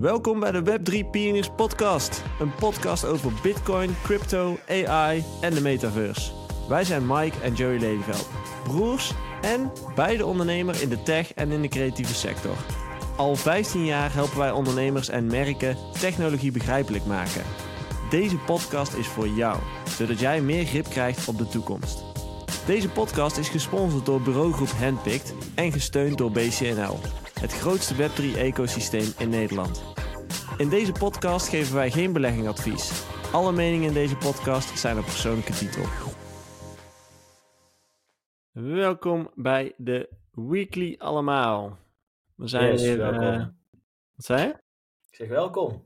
Welkom bij de Web3 Pioneers Podcast. Een podcast over Bitcoin, crypto, AI en de metaverse. Wij zijn Mike en Joey Lelyveld, broers en beide ondernemer in de tech en in de creatieve sector. Al 15 jaar helpen wij ondernemers en merken technologie begrijpelijk maken. Deze podcast is voor jou, zodat jij meer grip krijgt op de toekomst. Deze podcast is gesponsord door bureaugroep Handpicked en gesteund door BCNL, het grootste Web3-ecosysteem in Nederland. In deze podcast geven wij geen beleggingadvies. Alle meningen in deze podcast zijn op persoonlijke titel. Welkom bij de Weekly Allemaal. We zijn Yes, weer. welkom. eh, wat zei je? Ik zeg welkom.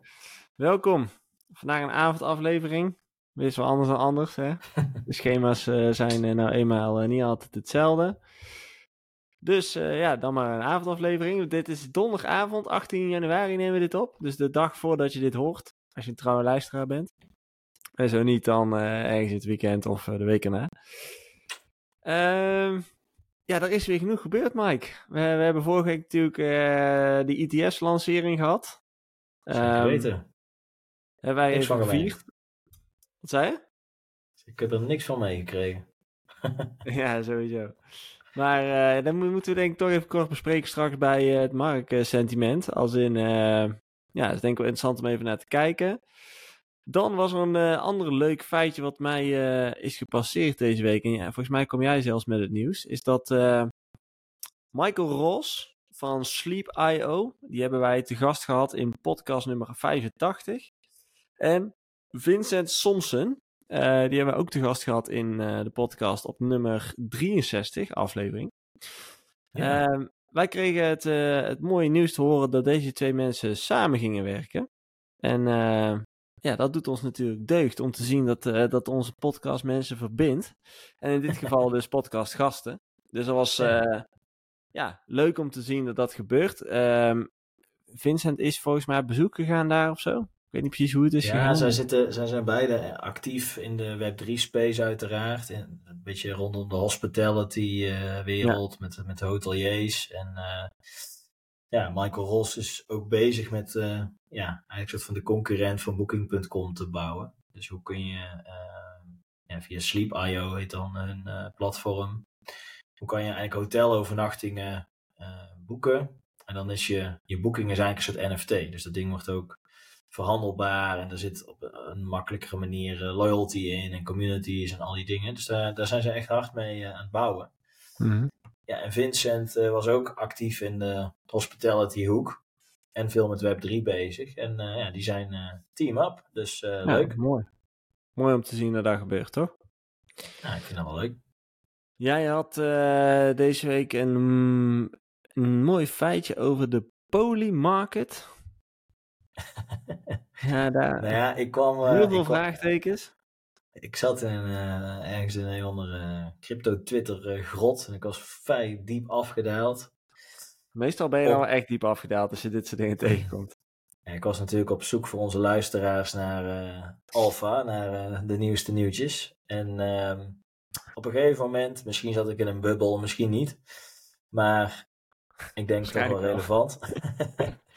Welkom. Vandaag een avondaflevering. Weer is wel anders dan anders. Hè? De schema's eh, zijn eh, nou eenmaal niet altijd hetzelfde. Dus eh, ja, dan maar een avondaflevering. Dit is donderdagavond, 18 januari nemen we dit op. Dus de dag voordat je dit hoort. Als je een trouwe luisteraar bent. En zo niet dan eh, ergens het weekend of eh, de week erna. Ehm, ja, er is weer genoeg gebeurd, Mike. We, we hebben vorige week natuurlijk die ITS-lancering gehad. Zeker Ehm, weten. hebben wij Niks even gevierd. Wat zei je? Ik heb er niks van meegekregen. Ja, sowieso. Maar eh, dan mo- moeten we denk ik toch even kort bespreken straks bij eh, het marktsentiment. Als in, eh, ja, dat is denk ik wel interessant om even naar te kijken. Dan was er een eh ander leuk feitje wat mij is gepasseerd deze week. En ja, volgens mij kom jij zelfs met het nieuws. Is dat Michael Ross van Sleep.io, die hebben wij te gast gehad in podcast nummer 85. En Vincent Somsen, eh, die hebben we ook te gast gehad in eh, de podcast op nummer 63 aflevering. Ja. Ehm, wij kregen het, eh, het mooie nieuws te horen dat deze twee mensen samen gingen werken. En ja, dat doet ons natuurlijk deugd om te zien dat, dat onze podcast mensen verbindt. En in dit geval dus podcastgasten. Dus dat was Ja. ja, leuk om te zien dat dat gebeurt. Ehm, Vincent is volgens mij op bezoek gegaan daar of zo. Ik weet niet precies hoe het is ja, gegaan. zij, zitten, zij zijn beide actief in de Web3-space uiteraard. En een beetje rondom de hospitality-wereld met, met hoteliers. En eh, ja, Michael Ross is ook bezig met eh, ja, eigenlijk een soort van de concurrent van Booking.com te bouwen. Dus hoe kun je eh, ja, via Sleep.io heet dan hun eh, platform. Hoe kan je eigenlijk hotelovernachtingen eh, boeken? En dan is je, je boeking is eigenlijk een soort NFT. Dus dat ding wordt ook verhandelbaar en er zit op een makkelijkere manier eh, loyalty in en communities en al die dingen. Dus daar, daar zijn ze echt hard mee eh, aan het bouwen. Mhm. Ja, en Vincent eh, was ook actief in de hospitality hoek en veel met Web3 bezig. En eh, ja, die zijn eh, team up, dus eh, Ja, leuk. Mooi. Mooi om te zien dat dat gebeurt, toch? Ja, ik vind dat wel leuk. Jij had eh, deze week een, mm, een mooi feitje over de polymarket. Ja, daar Nou ja, ik kwam... eh, heel veel kwam- vraagtekens. Ik zat in, eh, ergens in een andere crypto-Twitter-grot en ik was vrij diep afgedaald. Meestal ben je dan wel echt diep afgedaald als je dit soort dingen tegenkomt. Ja, ik was natuurlijk op zoek voor onze luisteraars naar eh Alpha, naar eh, de nieuwste nieuwtjes. En ehm, op een gegeven moment, misschien zat ik in een bubbel, misschien niet. Maar ik denk toch wel. relevant.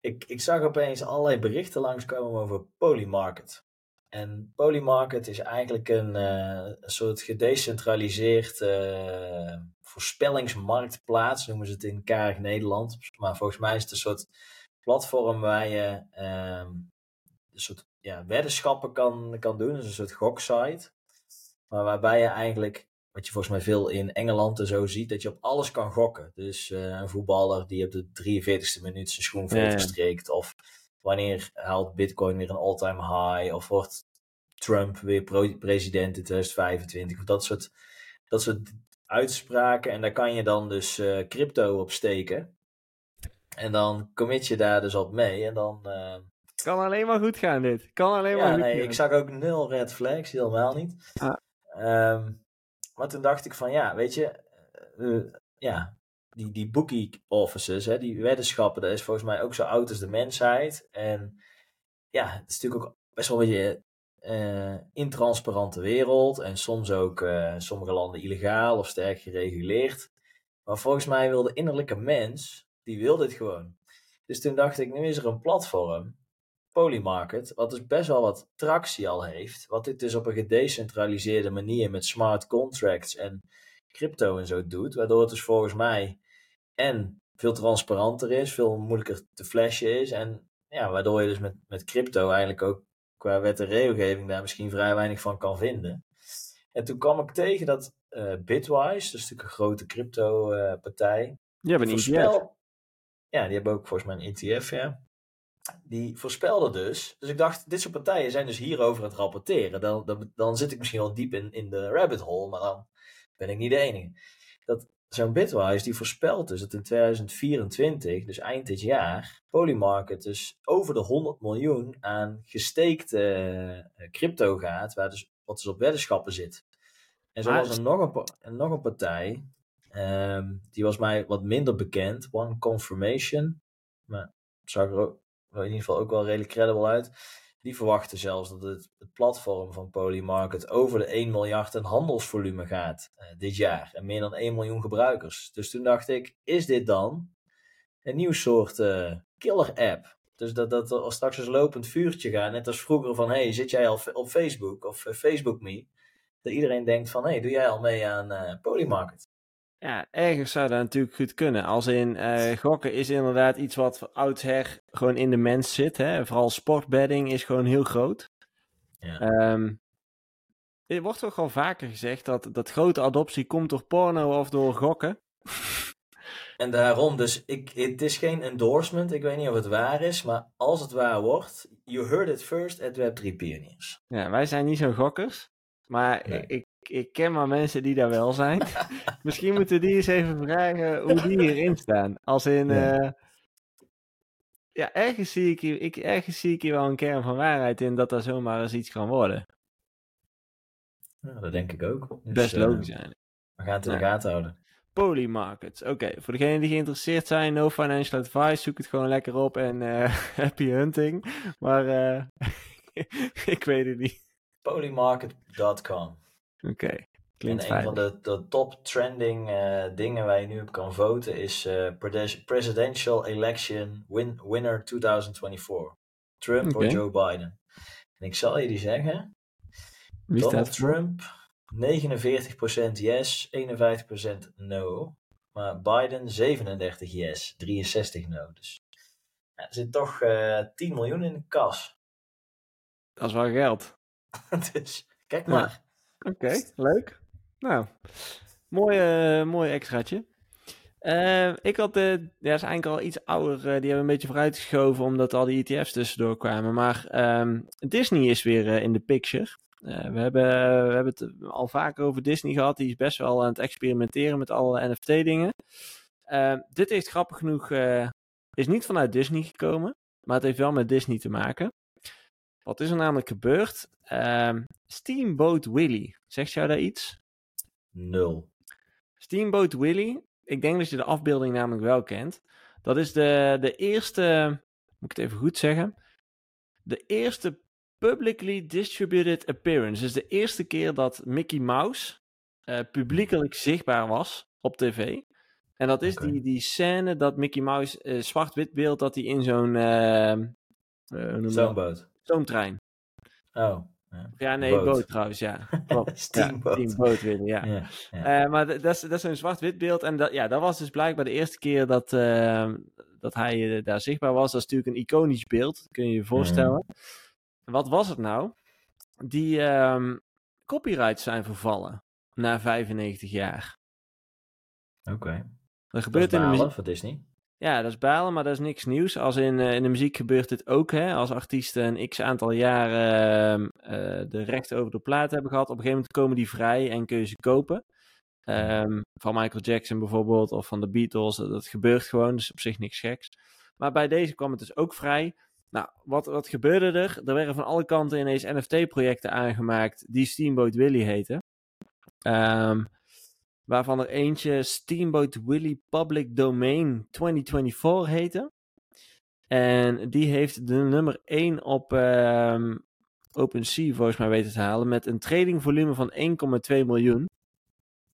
ik, ik zag opeens allerlei berichten langskomen over Polymarket. En Polymarket is eigenlijk een, eh, soort gedecentraliseerd eh, voorspellingsmarktplaats, noemen ze het in karig Nederland. Maar volgens mij is het een soort platform waar je ehm, een soort ja, weddenschappen kan, kan doen. Dus een soort goksite. Maar waarbij je eigenlijk, wat je volgens mij veel in Engeland en zo ziet, dat je op alles kan gokken. Dus eh, een voetballer die op de 43ste minuut zijn schoen verstrikt. Of wanneer haalt Bitcoin weer een all-time high. Of wordt Trump weer president in 2025. Of dat soort, dat soort uitspraken. En daar kan je dan dus eh, crypto op steken. En dan commit je daar dus op mee. En dan. eh, Kan alleen maar goed gaan dit. Kan alleen maar ja, goed nee, gaan. ik zag ook nul red flags, helemaal niet. Ah. Ehm, maar toen dacht ik van ja, weet je, eh, ja, die, die bookie offices, hè, die weddenschappen, dat is volgens mij ook zo oud als de mensheid. En ja, het is natuurlijk ook best wel een beetje eh intransparante wereld. En soms ook eh, sommige landen illegaal of sterk gereguleerd. Maar volgens mij wil de innerlijke mens, die wil dit gewoon. Dus toen dacht ik, nu is er een platform, Polymarket, wat dus best wel wat tractie al heeft. Wat dit dus op een gedecentraliseerde manier met smart contracts en crypto en zo doet. Waardoor het dus volgens mij en veel transparanter is, veel moeilijker te flashen is. En ja, waardoor je dus met, met crypto eigenlijk ook qua wet en regelgeving daar misschien vrij weinig van kan vinden. En toen kwam ik tegen dat uh, Bitwise, dus natuurlijk een grote crypto uh, partij. Die hebben een ETF. Ja, die hebben ook volgens mij een ETF, ja. Die voorspelde dus. Dus ik dacht, dit soort partijen zijn dus hierover aan het rapporteren. Dan, dan, dan zit ik misschien wel diep in, in de rabbit hole, maar dan ben ik niet de enige. Dat zo'n Bitwise die voorspelt dus dat in 2024, dus eind dit jaar, Polymarket dus over de 100 miljoen aan gesteekte uh, crypto gaat, waar dus, wat dus op weddenschappen zit. En zo was er nog een, nog een partij, um, die was mij wat minder bekend, One Confirmation, maar zag er ook, in ieder geval ook wel redelijk credible uit. Die verwachten zelfs dat het, het platform van Polymarket over de 1 miljard in handelsvolume gaat uh, dit jaar. En meer dan 1 miljoen gebruikers. Dus toen dacht ik, is dit dan een nieuw soort uh, killer app? Dus dat, dat er straks een lopend vuurtje gaat. Net als vroeger van, hey, zit jij al op Facebook of uh, Facebook Me? Dat iedereen denkt van, hey, doe jij al mee aan Polymarket? Ja, ergens zou dat natuurlijk goed kunnen. Als in uh, gokken is inderdaad iets wat oudsher gewoon in de mens zit. Hè? Vooral sportbedding is gewoon heel groot. Ja. Um, er wordt toch al vaker gezegd dat, dat grote adoptie komt door porno of door gokken. En daarom, dus ik, het is geen endorsement. Ik weet niet of het waar is, maar als het waar wordt, you heard it first at Web3 Pioneers. Ja, wij zijn niet zo'n gokkers. Maar ik, ik ken maar mensen die daar wel zijn. Misschien moeten die eens even vragen hoe die hierin staan. Als in. Ja. Uh, ja, ergens zie, ik hier, ik, ergens zie ik hier wel een kern van waarheid in dat dat zomaar eens iets kan worden. Ja, dat denk ik ook. Dus, Best logisch uh, eigenlijk. We gaan het in de gaten houden. Polymarkets. Oké, voor degenen die geïnteresseerd zijn, no financial advice, zoek het gewoon lekker op en uh, happy hunting. Maar ik weet het niet. Polymarket.com. Oké, okay. Klinkt en een van de, de top trending uh, dingen waar je nu op kan voten is uh, Presidential Election win, Winner 2024. Trump okay. of Joe Biden. En ik zal je die zeggen. Wie Donald Trump, 49% yes, 51% no. Maar Biden 37 yes, 63 no. Dus ja, er zit toch uh, eh, 10 miljoen in de kas. Dat is wel geld. dus kijk maar. Oké, leuk. Nou, mooi, uh, mooi extraatje. Uh, ik had, uh, ja, is eigenlijk al iets ouder, die hebben een beetje vooruitgeschoven omdat al die ETF's tussendoor kwamen. Maar um, Disney is weer in de picture. we, hebben, we hebben het al vaker over Disney gehad. Die is best wel aan het experimenteren met alle NFT-dingen. Ehm, dit heeft grappig genoeg, is niet vanuit Disney gekomen, maar het heeft wel met Disney te maken. Wat is er namelijk gebeurd? Um, Steamboat Willie. Zegt jou daar iets? Nul. Steamboat Willie. Ik denk dat je de afbeelding namelijk wel kent. Dat is de, de eerste, moet ik het even goed zeggen? De eerste publicly distributed appearance. Dus de eerste keer dat Mickey Mouse uh, publiekelijk zichtbaar was op tv. En dat is okay. die, die scène dat Mickey Mouse, uh, zwart-wit beeld, dat hij in zo'n... Uh, Stoomboot. Stoomtrein. Oh. Ja, ja nee, boot. boot trouwens, ja. Steamboat. Ja, willen, ja. ja, ja. Uh, maar dat is, dat is een zwart-wit beeld. En dat, ja, dat was dus blijkbaar de eerste keer dat, uh, dat hij uh, daar zichtbaar was. Dat is natuurlijk een iconisch beeld, kun je je voorstellen. Mm. Wat was het nou? Die um, copyrights zijn vervallen na 95 jaar. Oké. Okay. Dat gebeurt dat in de muziek. voor Disney. Ja, dat is balen, maar dat is niks nieuws. Als in, uh, in de muziek gebeurt dit ook. Hè? Als artiesten een x aantal jaren uh, de rechten over de plaat hebben gehad, op een gegeven moment komen die vrij en kun je ze kopen. Um, van Michael Jackson bijvoorbeeld, of van de Beatles. Dat gebeurt gewoon, dus op zich niks geks. Maar bij deze kwam het dus ook vrij. Nou, wat, wat gebeurde er? Er werden van alle kanten ineens NFT-projecten aangemaakt die Steamboat Willie heten. Um, waarvan er eentje Steamboat Willie Public Domain 2024 heette. En die heeft de nummer 1 op uh, OpenSea volgens mij weten te halen met een tradingvolume van 1,2 miljoen.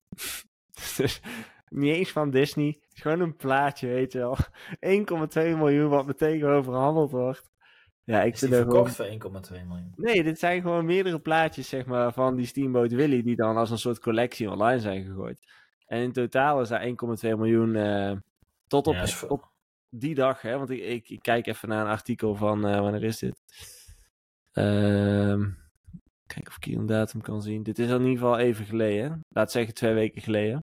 dus Niet eens van Disney. Gewoon een plaatje, weet je wel. 1,2 miljoen wat meteen gewoon verhandeld wordt. Ja, ik Is vind die het gewoon... verkocht voor 1,2 miljoen? Nee, dit zijn gewoon meerdere plaatjes, zeg maar, van die Steamboat Willie, die dan als een soort collectie online zijn gegooid. En in totaal is daar 1,2 miljoen eh, tot, op, Ja, tot die dag, hè, want ik, ik, ik kijk even naar een artikel van, eh, wanneer is dit? Ehm kijk of ik hier een datum kan zien. Dit is in ieder geval even geleden. Laat zeggen twee weken geleden.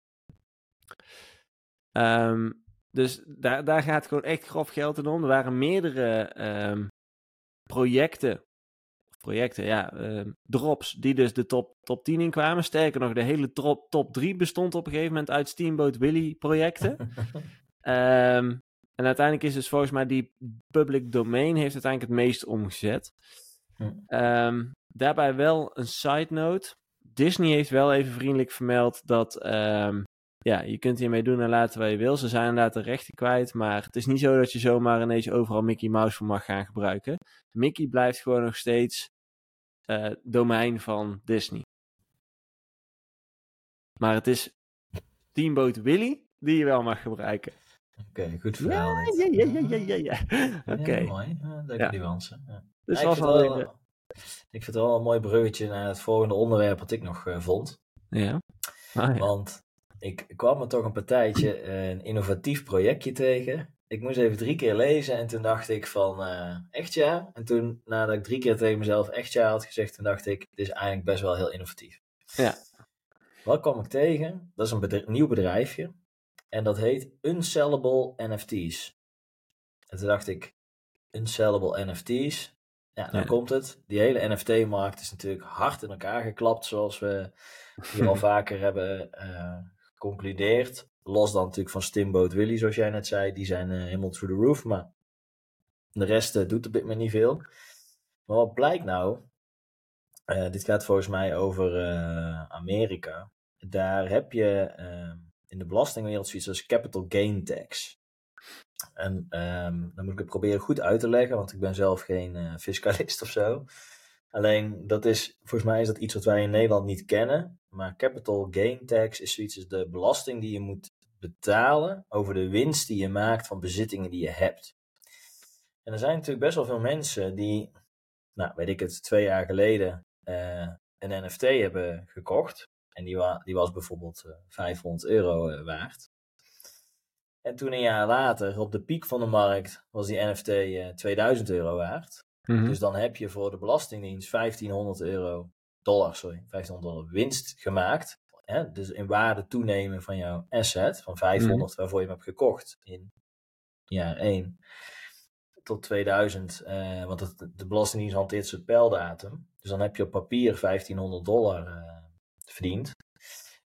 Ehm, dus daar, daar gaat gewoon echt grof geld in om. Er waren meerdere ehm, projecten projecten, ja, ehm, drops die dus de top, top 10 in kwamen. Sterker nog, de hele top, top 3 bestond op een gegeven moment uit Steamboat Willie projecten. Ehm, en uiteindelijk is dus volgens mij die public domain heeft uiteindelijk het meest omgezet. Hm. Ehm, daarbij wel een side note. Disney heeft wel even vriendelijk vermeld dat ja, je kunt hiermee doen en laten wat je wil. Ze zijn inderdaad de rechten kwijt, maar het is niet zo dat je zomaar ineens overal Mickey Mouse voor mag gaan gebruiken. Mickey blijft gewoon nog steeds eh, domein van Disney. Maar het is Steamboat Willie die je wel mag gebruiken. Oké, goed verhaal Ja, ja, ja, ja, ja, ja. Oké, Ja, mooi. Leuke Ja. nuance. Ja. dus Ja, was ik, wel vind even... wel, ik vind het wel een mooi bruggetje naar het volgende onderwerp wat ik nog eh, vond. Ja. Ah, ja. Want ik kwam er toch een partijtje, eh, een innovatief projectje tegen. Ik moest even drie keer lezen en toen dacht ik van, eh, echt ja? En toen, nadat ik drie keer tegen mezelf echt ja had gezegd, toen dacht ik, dit is eigenlijk best wel heel innovatief. Ja. Wat kwam ik tegen? Dat is een nieuw bedrijfje. En dat heet Unsellable NFT's. En toen dacht ik, Unsellable NFT's. Ja, dan Ja. komt het. Die hele NFT-markt is natuurlijk hard in elkaar geklapt, zoals we hier al vaker hebben eh, geconcludeerd. Los dan natuurlijk van Steamboat Willie, zoals jij net zei. Die zijn eh, helemaal through the roof. Maar de rest eh, doet op dit moment niet veel. Maar wat blijkt nou? Eh, dit gaat volgens mij over Amerika. Daar heb je eh, in de belastingwereld zoiets als capital gain tax. En ehm, dan moet ik het proberen goed uit te leggen, want ik ben zelf geen fiscalist of zo. Alleen, dat is, volgens mij is dat iets wat wij in Nederland niet kennen. Maar capital gain tax is zoiets de belasting die je moet betalen over de winst die je maakt van bezittingen die je hebt. En er zijn natuurlijk best wel veel mensen die, nou weet ik het, twee jaar geleden eh, een NFT hebben gekocht. En die, wa die was bijvoorbeeld eh, 500 euro eh, waard. En toen een jaar later, op de piek van de markt, was die NFT eh, 2000 euro waard. Mhm. Dus dan heb je voor de Belastingdienst 1500 euro, dollar, sorry, 1500 dollar winst gemaakt. Hè? Dus in waarde toenemen van jouw asset, van 500 waarvoor je hem hebt gekocht in jaar 1 tot 2000. eh, want het, de Belastingdienst hanteert zijn pijldatum. Dus dan heb je op papier 1500 dollar eh, verdiend.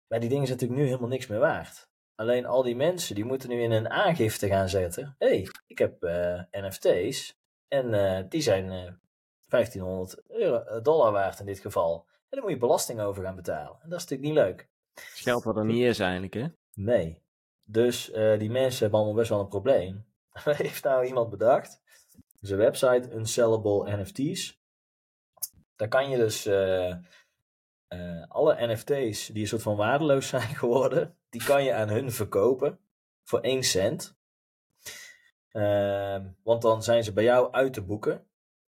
Maar die dingen zijn natuurlijk nu helemaal niks meer waard. Alleen al die mensen die moeten nu in een aangifte gaan zetten. Hé, hey, ik heb eh, NFT's. En eh, die zijn eh 1500 euro, eh, dollar waard in dit geval. En daar moet je belasting over gaan betalen. En dat is natuurlijk niet leuk. Geld wat er niet is eigenlijk, hè? Nee. Dus eh, die mensen hebben allemaal best wel een probleem. Heeft nou iemand bedacht? Een website, Unsellable NFT's. Daar kan je dus eh, eh, alle NFT's die een soort van waardeloos zijn geworden, die kan je aan hun verkopen voor 1 cent. Ehm, want dan zijn ze bij jou uit te boeken.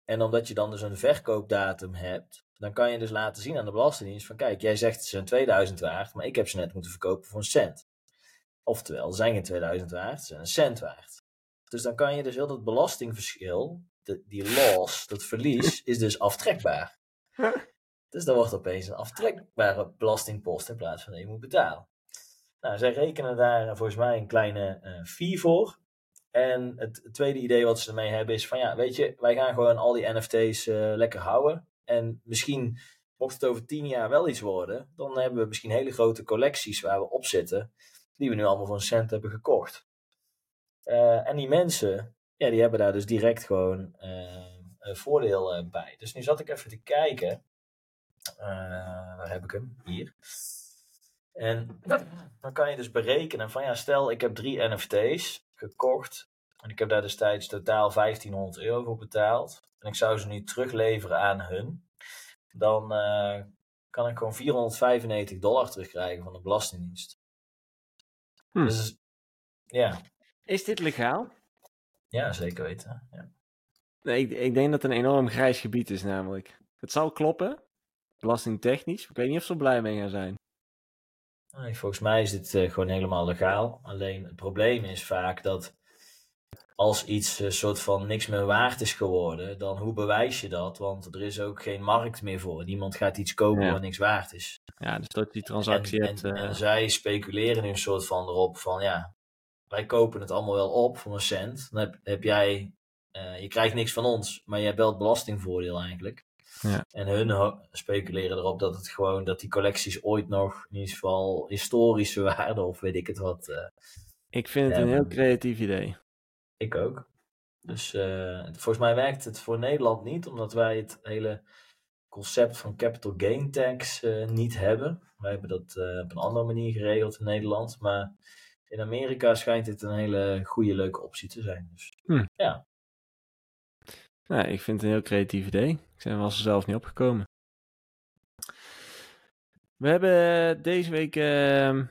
En omdat je dan dus een verkoopdatum hebt, dan kan je dus laten zien aan de Belastingdienst van kijk, jij zegt ze zijn 2000 waard, maar ik heb ze net moeten verkopen voor een cent. Oftewel, ze zijn geen 2000 waard, ze zijn een cent waard. Dus dan kan je dus heel dat belastingverschil, de, die loss, dat verlies, is dus aftrekbaar. Dus dan wordt opeens een aftrekbare belastingpost in plaats van dat je moet betalen. Nou, zij rekenen daar eh, volgens mij een kleine eh fee voor. En het tweede idee wat ze ermee hebben is van ja, weet je, wij gaan gewoon al die NFT's eh, lekker houden. En misschien, mocht het over tien jaar wel iets worden, dan hebben we misschien hele grote collecties waar we op zitten, die we nu allemaal voor een cent hebben gekocht. Eh, en die mensen, ja, die hebben daar dus direct gewoon eh, een voordeel bij. Dus nu zat ik even te kijken. Waar heb ik hem? Hier. En dan kan je dus berekenen van ja, stel ik heb drie NFT's gekocht. En ik heb daar destijds totaal 1500 euro voor betaald. En ik zou ze nu terugleveren aan hun. Dan eh, kan ik gewoon 495 dollar terugkrijgen van de Belastingdienst. Hm. Dus ja. Is dit legaal? Ja, zeker weten. Ja. Nee, ik, ik denk dat het een enorm grijs gebied is namelijk. Het zal kloppen, belastingtechnisch. Ik weet niet of ze er blij mee gaan zijn. Nee, volgens mij is dit uh, gewoon helemaal legaal. Alleen het probleem is vaak dat als iets een soort van niks meer waard is geworden, dan hoe bewijs je dat? Want er is ook geen markt meer voor. Niemand gaat iets kopen ja. wat niks waard is. Ja, dus dat die transactie en, hebt... En, en, zij speculeren nu een soort van erop van, ja, wij kopen het allemaal wel op voor een cent. Dan heb, heb jij, uh, je krijgt niks van ons, maar je hebt wel het belastingvoordeel eigenlijk. Ja. En hun speculeren erop dat het gewoon, dat die collecties ooit nog, in ieder geval historische waarde of weet ik het wat. Uh, ik vind het een heel creatief idee. Ik ook. Dus uh, volgens mij werkt het voor Nederland niet, omdat wij het hele concept van capital gain tax uh, niet hebben. Wij hebben dat op een andere manier geregeld in Nederland. Maar in Amerika schijnt dit een hele goede, leuke optie te zijn. Dus hm. ja. Nou, ik vind het een heel creatief idee. Ik er wel zelf niet opgekomen. We hebben deze week, uh,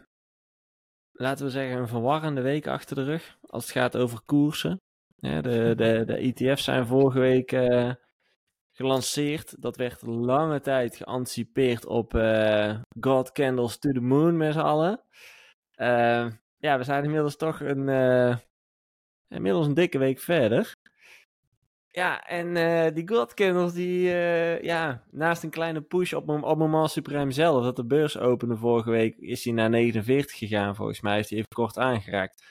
laten we zeggen, een verwarrende week achter de rug. Als het gaat over koersen. De, de, de ETF's zijn vorige week uh, gelanceerd. Dat werd lange tijd geanticipeerd op uh, God Candles to the Moon met z'n allen. Uh, ja, we zijn inmiddels toch een, inmiddels een dikke week verder. Ja, en uh, die God Candles, die, uh, ja, naast een kleine push op, op moment supreme zelf, dat de beurs opende vorige week, is hij naar 49 gegaan, volgens mij, heeft hij even kort aangeraakt.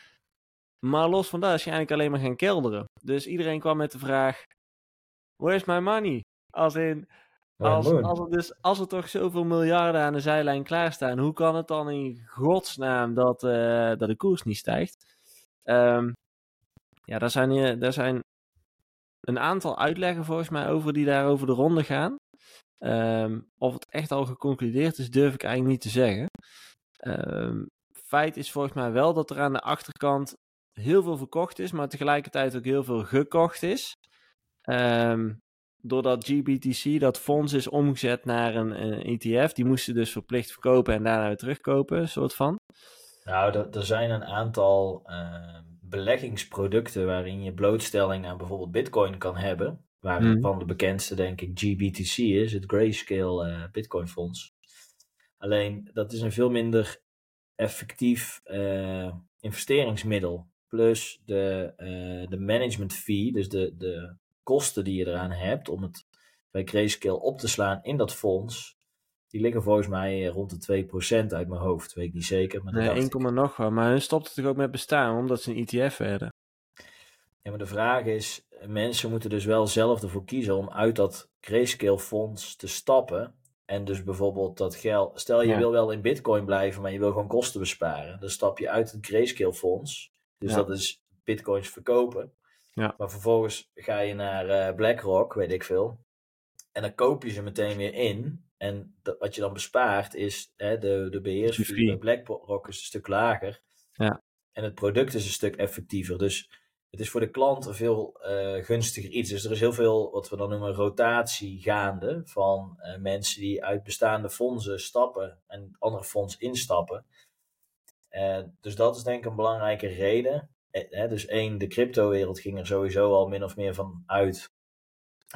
Maar los van dat is hij eigenlijk alleen maar gaan kelderen. Dus iedereen kwam met de vraag, where's my money? Als in, als, als, er dus, als er toch zoveel miljarden aan de zijlijn klaarstaan, hoe kan het dan in godsnaam dat, uh, dat de koers niet stijgt? Um, ja, daar zijn, daar zijn een aantal uitleggen volgens mij over die daar over de ronde gaan. Um, of het echt al geconcludeerd is, durf ik eigenlijk niet te zeggen. Um, feit is volgens mij wel dat er aan de achterkant heel veel verkocht is, maar tegelijkertijd ook heel veel gekocht is. Um, doordat GBTC, dat fonds, is omgezet naar een, ETF. Die moesten dus verplicht verkopen en daarna weer terugkopen, soort van. Nou, er zijn een aantal beleggingsproducten waarin je blootstelling aan bijvoorbeeld Bitcoin kan hebben. Waarvan mm. de bekendste, denk ik, GBTC is, het Grayscale uh, Bitcoin Fonds. Alleen dat is een veel minder effectief uh, investeringsmiddel. Plus de, uh, de management fee, dus de, de kosten die je eraan hebt om het bij Grayscale op te slaan in dat fonds, die liggen volgens mij rond de 2% uit mijn hoofd. Weet ik niet zeker. Maar nee, 1, nog wel. Maar hun stopte toch ook met bestaan omdat ze een ETF werden. Ja, maar de vraag is: mensen moeten dus wel zelf ervoor kiezen om uit dat grayscale fonds te stappen. En dus bijvoorbeeld dat geld. Stel je wil wel in Bitcoin blijven, maar je wil gewoon kosten besparen. Dan stap je uit het grayscale fonds. Dus ja. dat is Bitcoins verkopen. Ja. Maar vervolgens ga je naar uh, BlackRock, weet ik veel. En dan koop je ze meteen weer in. En dat, wat je dan bespaart is hè, de, de beheersfee bij BlackRock is een stuk lager. Ja. En het product is een stuk effectiever. Dus het is voor de klant een veel uh, gunstiger iets. Dus er is heel veel wat we dan noemen rotatie gaande van uh, mensen die uit bestaande fondsen stappen en andere fonds instappen. Uh, dus dat is denk ik een belangrijke reden. dus één, de cryptowereld ging er sowieso al min of meer van uit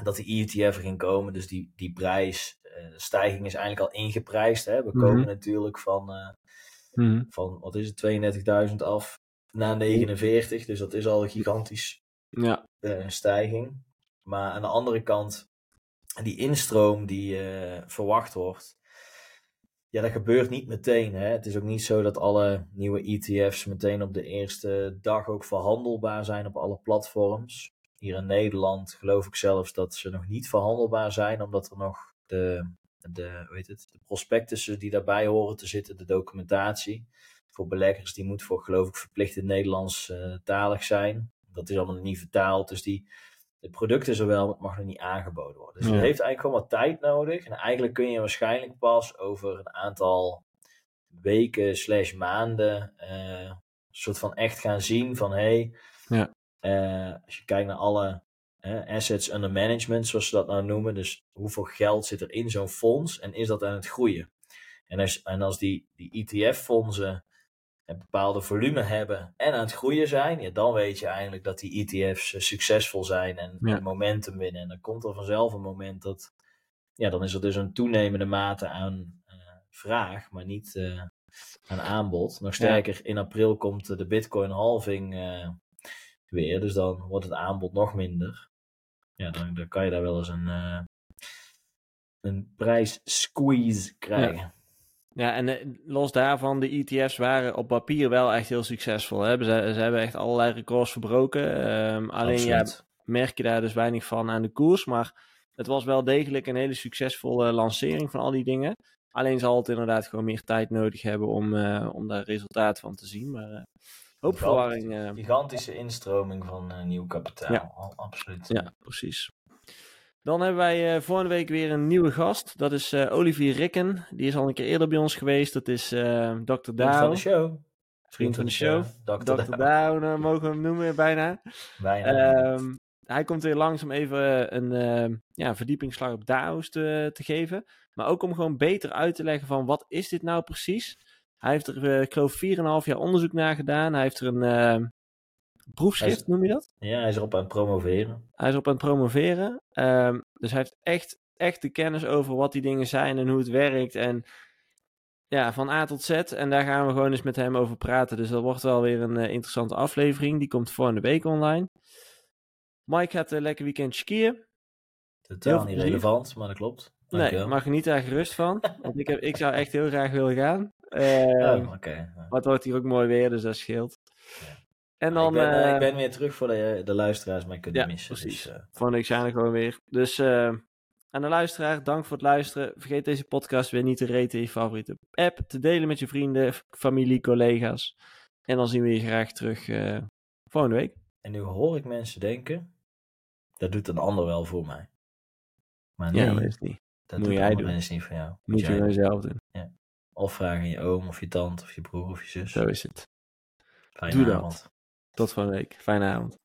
dat de ETF ging komen. Dus die, die prijsstijging is eigenlijk al ingeprijsd. Hè? We Mhm. komen natuurlijk van, Mhm. van, wat is het, 32.000 af naar 49. Dus dat is al een gigantisch Ja. uh, stijging. Maar aan de andere kant, die instroom die verwacht wordt, ja, dat gebeurt niet meteen. Hè? Het is ook niet zo dat alle nieuwe ETF's meteen op de eerste dag ook verhandelbaar zijn op alle platforms. Hier in Nederland geloof ik zelfs dat ze nog niet verhandelbaar zijn, omdat er nog de, de, weet het, de prospectussen die daarbij horen te zitten, de documentatie voor beleggers, die moet voor geloof ik verplicht in Nederlands uh, talig zijn. Dat is allemaal niet vertaald, dus die, het product is er wel, maar het mag nog niet aangeboden worden. Dus Ja. het heeft eigenlijk gewoon wat tijd nodig. En eigenlijk kun je waarschijnlijk pas over een aantal weken slash maanden eh, soort van echt gaan zien van hé, hey, Ja. Eh, als je kijkt naar alle eh, assets under management, zoals ze dat nou noemen, dus hoeveel geld zit er in zo'n fonds en is dat aan het groeien? En als, en als die, die ETF-fondsen een bepaalde volume hebben en aan het groeien zijn, ja, dan weet je eigenlijk dat die ETF's succesvol zijn en, Ja. momentum winnen. En dan komt er vanzelf een moment dat, ja, dan is er dus een toenemende mate aan eh, vraag, maar niet eh, aan aanbod. Nog sterker, in april komt eh, de Bitcoin halving eh, weer, dus dan wordt het aanbod nog minder. Ja, dan, dan kan je daar wel eens een, eh een prijs-squeeze krijgen. Ja, en eh, los daarvan, de ETF's waren op papier wel echt heel succesvol. Hè? Ze, ze hebben echt allerlei records verbroken. Ehm, alleen ja, merk je daar dus weinig van aan de koers. Maar het was wel degelijk een hele succesvolle lancering van al die dingen. Alleen zal het inderdaad gewoon meer tijd nodig hebben om, eh, om daar resultaat van te zien. Maar hoop verwarring. eh, Gigantische instroming van eh, nieuw kapitaal. Ja. Absoluut. ja, precies. Dan hebben wij eh, volgende week weer een nieuwe gast. Dat is Olivier Rikken. Die is al een keer eerder bij ons geweest. Dat is eh Dr. Vriend van de show. Vriend van de show. Dr. Eh, mogen we hem noemen bijna. Bijna. Ehm, hij komt weer langs om even een eh, ja, verdiepingsslag op DAO's te, te geven. Maar ook om gewoon beter uit te leggen van wat is dit nou precies. Hij heeft er, eh, ik geloof, 4,5 jaar onderzoek naar gedaan. Hij heeft er een eh, proefschrift, is- noem je dat? ja, hij is erop aan het promoveren. Hij is op aan het promoveren. Ehm, dus hij heeft echt, echt de kennis over wat die dingen zijn en hoe het werkt. En ja, van A tot Z. En daar gaan we gewoon eens met hem over praten. Dus dat wordt wel weer een eh, interessante aflevering. Die komt volgende week online. Mike gaat een lekker weekend skiën. Totaal niet relevant, maar dat klopt. Nee, Dankjewel. maar geniet daar gerust van. Want ik, heb, ik zou echt heel graag willen gaan. Oh, Ehm, oké. Ja. Maar het wordt hier ook mooi weer, dus dat scheelt. Ja. En dan ik, ben, eh, eh, ik ben weer terug voor de, de luisteraars mij kunnen Ja, missen. precies. Dus, eh, volgende week zijn we gewoon weer. Dus eh, aan de luisteraar, dank voor het luisteren. Vergeet deze podcast weer niet te raten in je favoriete app. Te delen met je vrienden, familie, collega's. En dan zien we je graag terug eh, volgende week. en nu hoor ik mensen denken, dat doet een ander wel voor mij. Maar nee, Ja, dat is niet. Dat moet jij doen. mensen niet voor jou. Moet je jij gewoon doen. zelf doen. Of vragen aan je oom of je tante of je broer of je zus. Zo is het. Fijne Doe dat. avond. Tot volgende week. Fijne avond.